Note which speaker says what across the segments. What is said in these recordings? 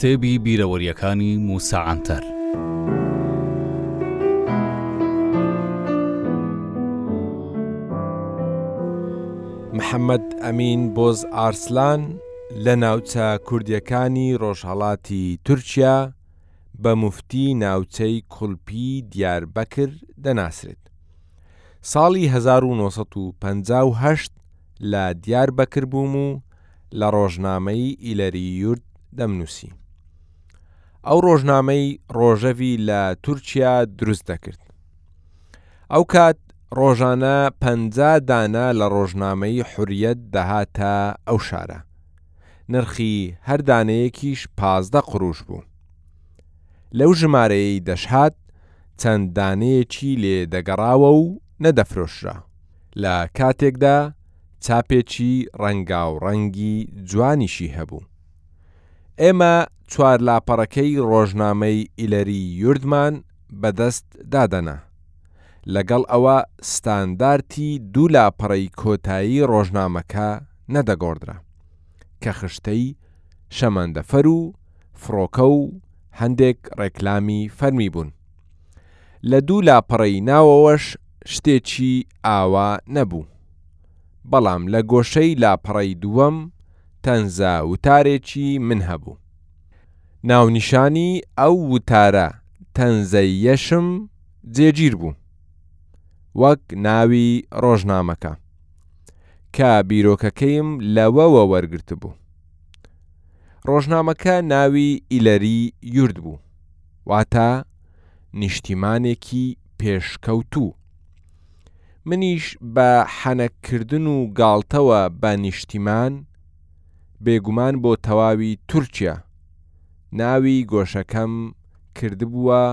Speaker 1: کتێبی بیرەوەریەکانی موسا عەنتەر
Speaker 2: محەممەد ئەمین بۆز ئارسلان لە ناوچە کوردیەکانی ڕۆژهەڵاتی تورکیا بە مفتی ناوچەی کولپی دیار بەکر دەناسرێت. ساڵی هەزار و نۆ سەد و پەنجا و هەشت لە دیاربەکر بووم و لە ڕۆژنامەی ئیلەری یورد دەمنووسی. ئەو ڕۆژنامەی ڕۆژەڤی لە تورکیا دروست دەکرد. ئەو کات ڕۆژانە پەنجا دانە لە ڕۆژنامەی حوریەت دەهاتە ئەو شارە. نرخی هەر دانەیەکیش پازدە قروش بوو. لەو ژمارەیەی دەشهات چەند دانەیەکی لێ دەگەڕاوە و نەدەفرۆشرا، لە کاتێکدا چاپێکی ڕەنگاوڕەنگی جوانیشی هەبوو. ئێمە چوار لاپەڕەکەی ڕۆژنامەی ئیلەری یوردمان بەدەست دادەنا، لەگەڵ ئەوە ستاندارتی دوو لاپەڕەی کۆتایی ڕۆژنامەکە نەدەگۆڕدرا، کە خشتەی شەمەندەفەر و فڕۆکە و هەندێک ڕێکلامی فەرمی بوون. لە دوو لاپەڕەی ناوەوەش شتێکی ئاوا نەبوو. بەڵام لە گۆشەی لاپەڕەی دووەم تەنزە وتارێکی من هەبوو. ناونیشانی ئەو وتارە تەنزەییەشم جێگیر بوو. وەک ناوی ڕۆژنامەکە. کە بیرۆکەکەیم لەوەوە وەرگرتبوو. ڕۆژنامەکە ناوی ئیلەری یورد بوو، واتە نیشتیمانێکی پێشکەوتوو. منیش بە حەنەککردن و گاڵتەوە بە نیشتیمان، بێگومان بۆ تەواوی تورکیا، ناوی گۆشەکەم کردبووە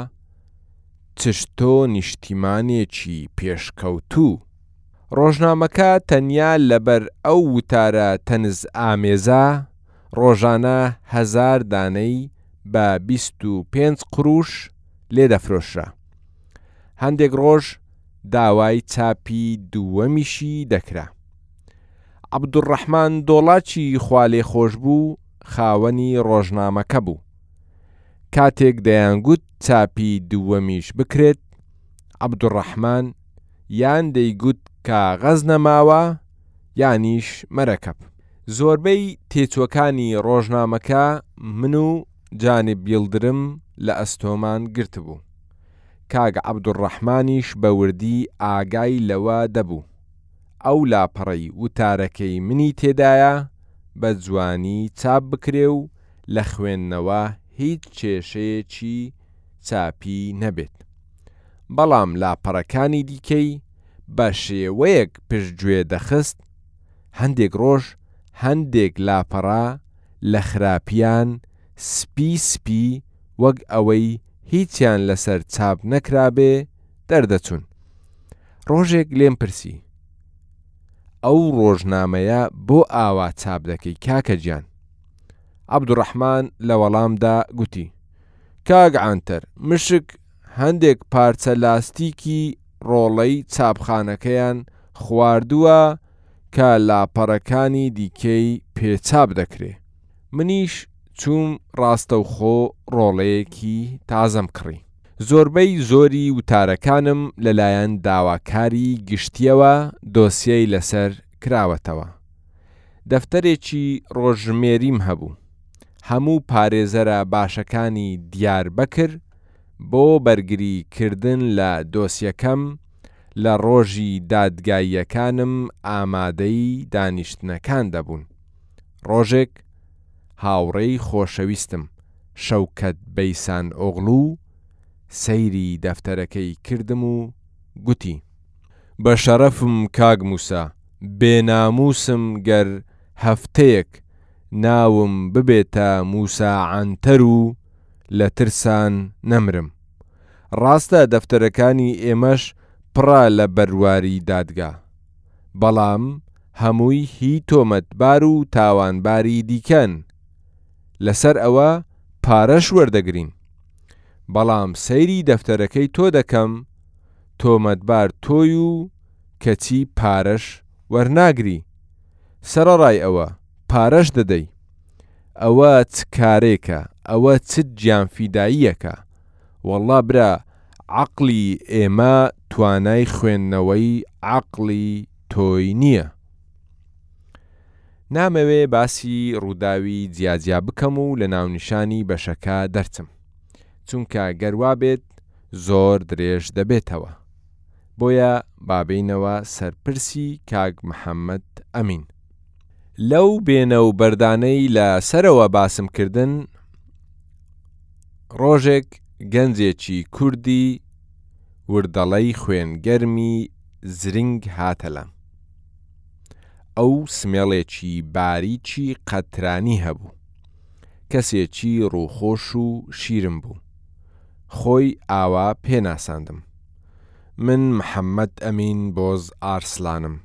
Speaker 2: چشتۆ نیشتیمانێکی پێشکەوتوو. ڕۆژنامەکە تەنیا لەبەر ئەو وتارە تەنز ئامێزە ڕۆژانە هەزار دانەی بە بیست و پێنج قروش لێ دەفرۆشرا. هەندێک ڕۆژ داوای چاپی دووەمیشی دەکرا. عەبدولڕەحمان دۆڵاچی خوالێخۆشبوو خاوەنی ڕۆژنامەکە بوو. کاتێک دەیانگوت چاپی دووەمیش بکرێت، عەبدولڕەحمان، یان دەیگوت کاغەز نەماوە یانیش مەرەکەب. زۆربەی تێچووەکانی ڕۆژنامەکە من و جانب یڵدرم لە ئەستۆمان گرتبوو. کاک عەبدولڕەحمانیش بە وردی ئاگای لەوە دەبوو ئەو لاپەڕەی وتارەکەی منی تێدایە بە جوانی چاپ بکرێ و لە خوێندنەوە هیچ کێشەیەکی چاپی نەبێت، بەڵام لاپەڕەکانی دیکەی بە شێوەیەک پشتگوێ دەخست، هەندێک ڕۆژ هەندێک لاپەڕە لە خراپیان سپی سپی وەک ئەوەی هیچیان لەسەر چاپ نەکرابێ دەردەچوون. ڕۆژێک لێم پرسی، ئەو ڕۆژنامەیە بۆ ئاوا چاپ دەکەی کاکە گیان؟ عەبدوڕەحمان لە وەڵامدا گوتی، کاک عەنتەر مشک هەندێک پارچە لاستیکی ڕۆڵەی چاپخانەکەیان خواردووە کە لاپەڕەکانی دیکەی پێ چاپ دەکرێ منیش چووم ڕاستەوخۆ ڕۆڵەیەکی تازەم کڕی زۆربەی زۆری وتارەکانم لەلایەن داواکاری گشتیەوە دۆسیەی لەسەر کراوەتەوە دەفتەرێکی ڕۆژژمێریم هەبوو هەموو پارێزەرە باشەکانی دیاربەکر بۆ بەرگری کردن لە دۆسیەکەم لە ڕۆژی دادگاییەکانم ئامادەی دانیشتنەکان دەبوون ڕۆژێک هاوڕێی خۆشەویستم شەوکەت بەیسان ئۆغڵو سەیری دەفتەرەکەی کردم و گوتی بە شەڕەفم کاک موسا بێ ناموسم گەر هەفتەیەک ناوم ببێتە موسا عەنتەر و لە ترسان نەمرم. ڕاستە دەفتەرەکانی ئێمەش پڕە لە بەرواری دادگا. بەڵام هەمووی هی تۆمەتبار و تاوانباری دیکەن. لەسەر ئەوە پارەش وەردەگرین. بەڵام سەیری دەفتەرەکەی تۆ دەکەم، تۆمەتبار تۆی و کەچی پارەش وەرناگری. سەرەڕای ئەوە پارەش دەدەی ئەوە چ کارێکە ئەوە چ گیانفیداییەکە وەڵڵا برا عەقڵی ئێمە توانای خوێندنەوەی عەقڵی تۆی نییە. نامەوێ باسی ڕووداوی جیا جیا بکەم و لە ناونیشانی بەشەکە دەرچم چونکە گەر وابێت زۆر درێژ دەبێتەوە. بۆیە بابێینەوە سەر پرسی کاک محمد امین. لەو بێنە و بەردانەی لە سەرەوە باسم کردن ڕۆژێک گەنجێکی کوردی وردەڵەی خوێن گەرمی زرنگ هاتە لام ئەو سمێڵێکی باریکی قەترانی هەبوو کەسێکی ڕووخۆش و شیرن بوو خۆی ئاوا پێ ناساندم من محمد امین بۆز ئارسلانم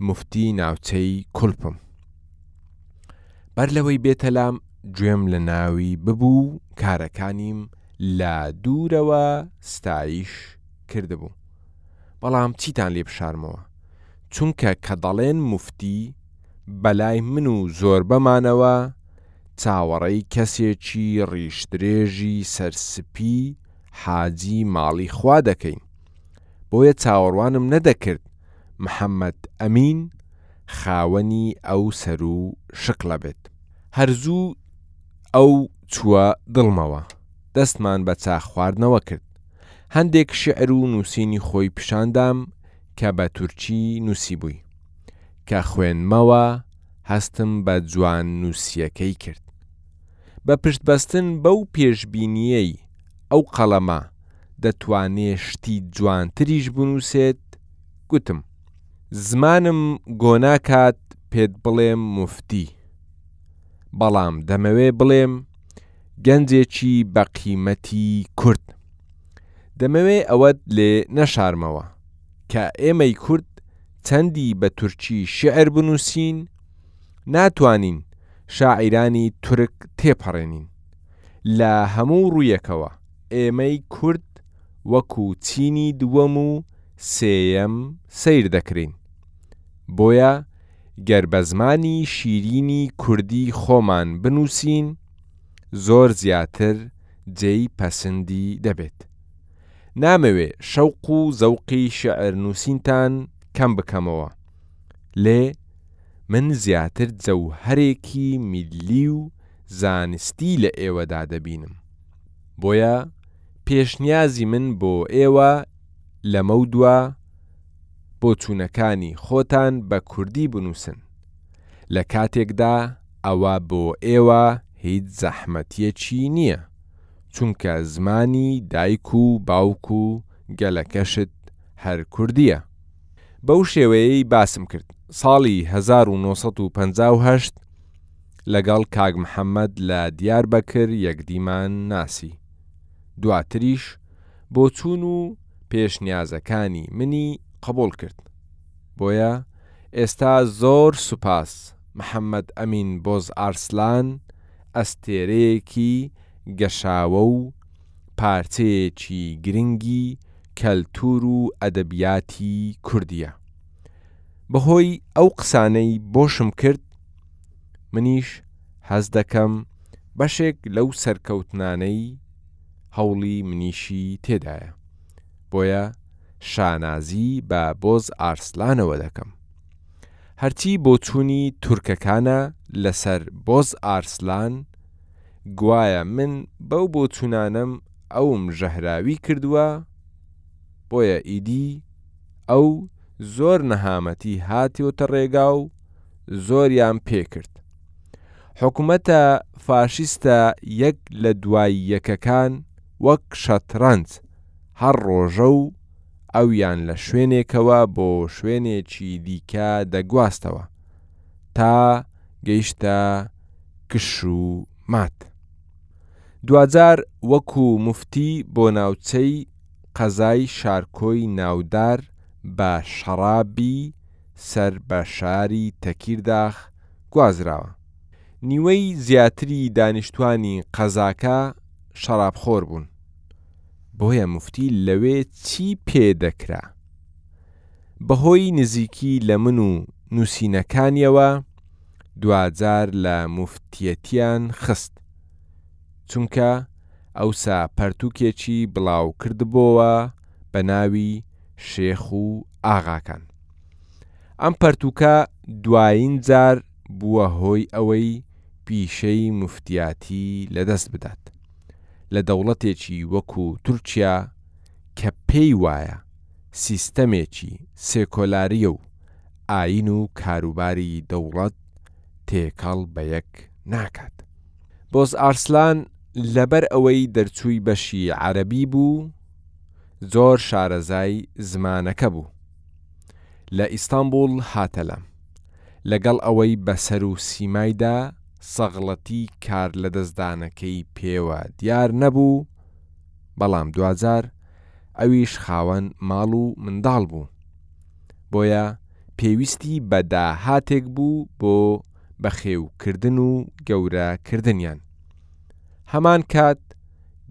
Speaker 2: موفتی ناوچەی کولپم بەر لەوەی بێتە لام گوێم لە ناوی ببوو کارەکانیم لە دوورەوە ستایش کردبوو بەڵام چیتان لێ بشارمەوە چونکە کە دەڵێن موفتی بەلای من و زۆربەمانەوە چاوەڕێی کەسێکی ڕیشدرێژی سەرسپی حاجی ماڵی خوا دەکەین بۆیە چاوەڕوانم نەدەکرد محمد امین خاوەنی ئەو سەرو شکڵە بێت هەر زوو ئەو چووە دڵمەوە دەستمان بە چا خواردنەوە کرد هەندێک شیعر و نووسینی خۆی پیشان دام کە بە تورکی نووسیبووی کە خوێندمەوە هەستم بە جوان نووسیەکەی کرد بە پشت بەستن بەو پێشبینییەی ئەو قەڵەمە دەتوانێ شتی جوانتریش بنووسێت، گوتم، زمانم گۆ ناکات پێت بڵێم موفتی، بەڵام دەمەوێ بڵێم گەنجێکی بە قیمەتی کورد. دەمەوێ ئەوەت لێ نەشارمەوە کە ئێمەی کورد چەندی بە تورکی شیعر بنووسین، ناتوانین شاعیرانی تورک تێپەڕێنین، لە هەموو ڕوویەکەوە ئێمەی کورد وەکو چینی دووەم و سێیەم سەیر دەکرێین، بۆیە گەر بە زمانی شیرینی کوردی خۆمان بنووسین زۆر زیاتر جێی پەسندی دەبێت. نامەوێ شەوق و زەوقی شیعرنووسینتان کەم بکەمەوە، لێ من زیاتر جەوهەرێکی میللی و زانستی لە ئێوەدا دەبینم، بۆیە پێشنیازی من بۆ ئێوە لەمەودوا بۆچوونەکانی خۆتان بە کوردی بنووسن، لە کاتێکدا ئەوە بۆ ئێوە هیچ زەحمەتیەکی نییە، چونکە زمانی دایک و باوک و گەلەکەشت هەر کوردییە. بەو شێوەیەی باسم کرد ساڵی هەزار و نۆ سەد و پەنجا و هەشت لەگەڵ کاک محەمەد لە دیاربەکر یەکدیمان ناسی دواتریش بۆچوون و پێشنیازەکانی منی قبوڵ کرد بۆیە ئێستا زۆر سوپاس محەمەد ئەمین بۆزئارسلان ئەستێرەیەکی گەشاوە و پارچەیەکی گرنگی کەلتوور و ئەدەبیاتی کوردییە. بەهۆی ئەو قسانەی بۆشم کرد، منیش هەست دەکەم بەشێک لەو سەرکەوتنانەی هەوڵی منیشی تێدایە، بۆیە شانازی بە بۆز ئارسلانەوە دەکەم. هەرچی بۆچوونی تورکەکانە لەسەر بۆز ئارسلان، گوایە من بەو بۆچونانەم ئەوم ژەهراوی کردوە بۆیە ئیدی ئەو زۆر نەهامەتی هاتیۆتە ڕێگاو زۆریان پێکرد حکومەتە فاشیستە یەک لە دوای یەکەکان وەک شەتڕەنج هەر ڕۆژە و ئەویان لە شوێنێکەوە بۆ شوێنێکی دیکە دەگواستەوە تا گەیشتە کش و مات دواجار وەکو مفتی بۆ ناوچەی قەزای شارکۆی ناودار بە شەڕابی سەر بە شاری تەکیرداخ گوازراوە نیوەی زیاتری دانیشتوانی قەزاکە شەڕابخۆر بوون بۆیە مفتی لەوێ چی پێدەکرا؟ بەهۆی نزیکی لە من و نووسینەکانیەوە دواجار لە موفتیەتیان خست، چونکە ئەوسا پەرتووکێکی بڵاوکردبۆوە بە ناوی شێخ و ئاغاکان. ئەم پەرتووکە دوایین جار بووە هۆی ئەوەی پیشەی موفتیاتی لە دەست بدات لە دەوڵەتێکی وەکوو تورکیا کە پێی وایە سیستەمێکی سێکۆلارییە و ئایین و کاروباری دەوڵەت تێکەڵ بە یەک ناکات. بۆز ئارسلان لەبەر ئەوەی دەرچووی بەشی عەرەبی بوو، زۆر شارەزای زمانەکە بوو. لە ئیستانبوڵ هاتە لام. لەگەڵ ئەوەی بە سەر و سیمایدا سەغڵەتی کارلەدەستدانەکەی پێوە دیار نەبوو، بەڵام دواجار، ئەویش خاوەن ماڵ و منداڵ بوو، بۆیە پێویستی بە داهاتێک بوو بۆ بەخێوکردن و گەورەکردنیان. هەمان کات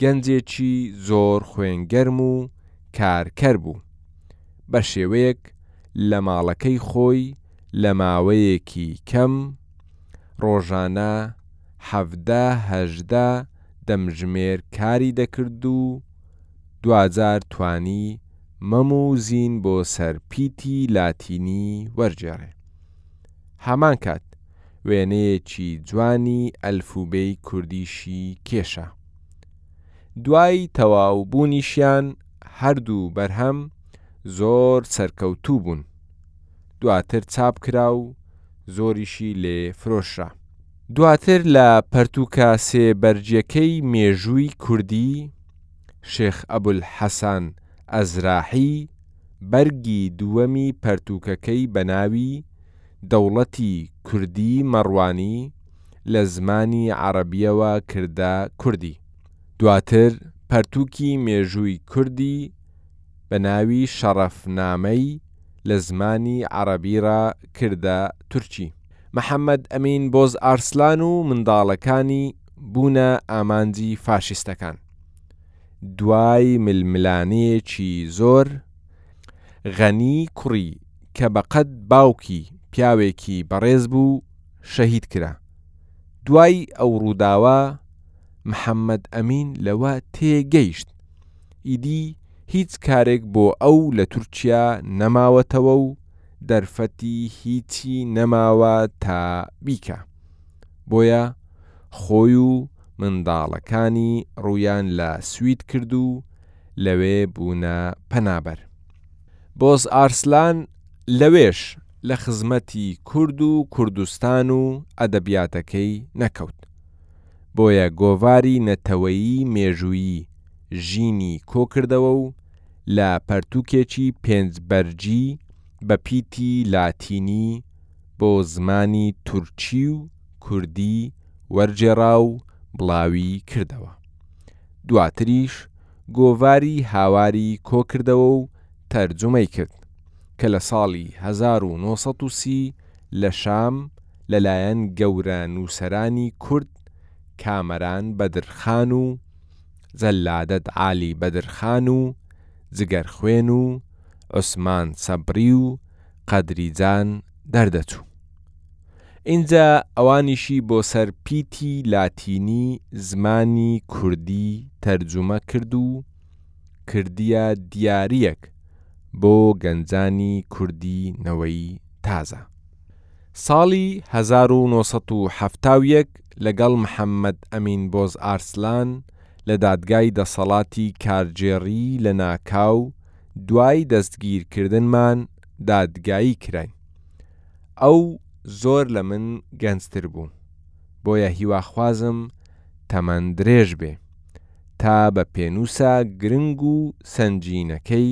Speaker 2: گەنجێکی زۆر خوێنگەرم و کارکەر بوو، بە شێوەیەک لە ماڵەکەی خۆی لە ماوەیەکی کەم ڕۆژانە حەڤدە هەژدە دەمژمێر کاری دەکرد و، دواجار توانی مەم و زین بۆ سەر پیتی لاتینی وەرگێڕێ. هامان کات، وێنەیەکی جوانی ئەلفوبێی کوردیشی کێشا. دوای تەواو بوونیشیان هەردوو بەرهەم زۆر سەرکەوتوو بوون. دواتر چاپ کرا و زۆریشی لێ فرۆشرا. دواتر لە پەرتووکە سێ بەرگییەکەی مێژووی کوردی شێخ ئەبولحەسان ئەزراحی، بەرگی دووەمی پەرتووکەکەی بە ناوی، دەوڵەتی کوردی مەڕوانی، لە زمانی عەڕەبییەوە کردە کوردی. دواتر پەرتووکی مێژووی کوردی بە ناوی شەڕەفنامەی لە زمانی عەڕەبیڕا کردە تورکی. محەمەد ئەمین بۆز ئارسلان و منداڵەکانی بوونە ئامانجی فاشیستەکان دوای ململانێیەکی زۆر غەنی کوڕی کە بەقەد باوکی پیاوێکی بەڕێز بوو شەهید کرا دوای ئەو ڕووداوە محەمەد ئەمین لەوە تێگەیشت ئیدی هیچ کارێک بۆ ئەو لە تورکیا نەماوەتەوە و دەرفەتی هیچی نەماوە تا بیکا بۆیە خۆی و منداڵەکانی ڕوویان لە سوید کرد و لەوێ بوونە پەنابەر بۆز ئارسلان لەوێش لە خزمەتی کورد و کوردستان و ئەدەبیاتەکەی نەکەوت بۆیە گۆڤاری نەتەوەیی مێژوویی ژینی کۆکردەوە و لە پەرتووکێکی پێنج بەرگی بە پیتی لاتینی بۆ زمانی تورکی و کوردی وەرگێڕا و بڵاوی کردەوە. دواتریش گۆڤاری هاواری کۆ کردەوە و تەرجومەی کرد، کە لە ساڵی هەزار و نۆ سەد و سی لە شام لە لایەن گەورە نووسەرانی کورد کامەران بەدرخان و، جەلادەت عالی بەدرخان و جگەر خوێن و عوسمان سەبری و قەدری جان دەردەچوو ئینجا ئەوانیشی بۆ سەر پیتی لاتینی زمانی کوردی تەرجومە کرد و کردیە دیاریەک بۆ گەنجانی کوردی نەوەی تازە ساڵی هەزار و نۆ سەد و حەفتا و یەک لەگەڵ محەممەد ئەمین بۆز ئارسلان لە دادگای دەسەڵاتی کارگێڕی لەناکاو دوای دەستگیرکردنمان دادگایی کراین. ئەو زۆر لە من گەنجتر بوو، بۆیە هیواخوازم تەمەن درێژ بێ تا بە پێنووسە گرنگ و سەنگینەکەی،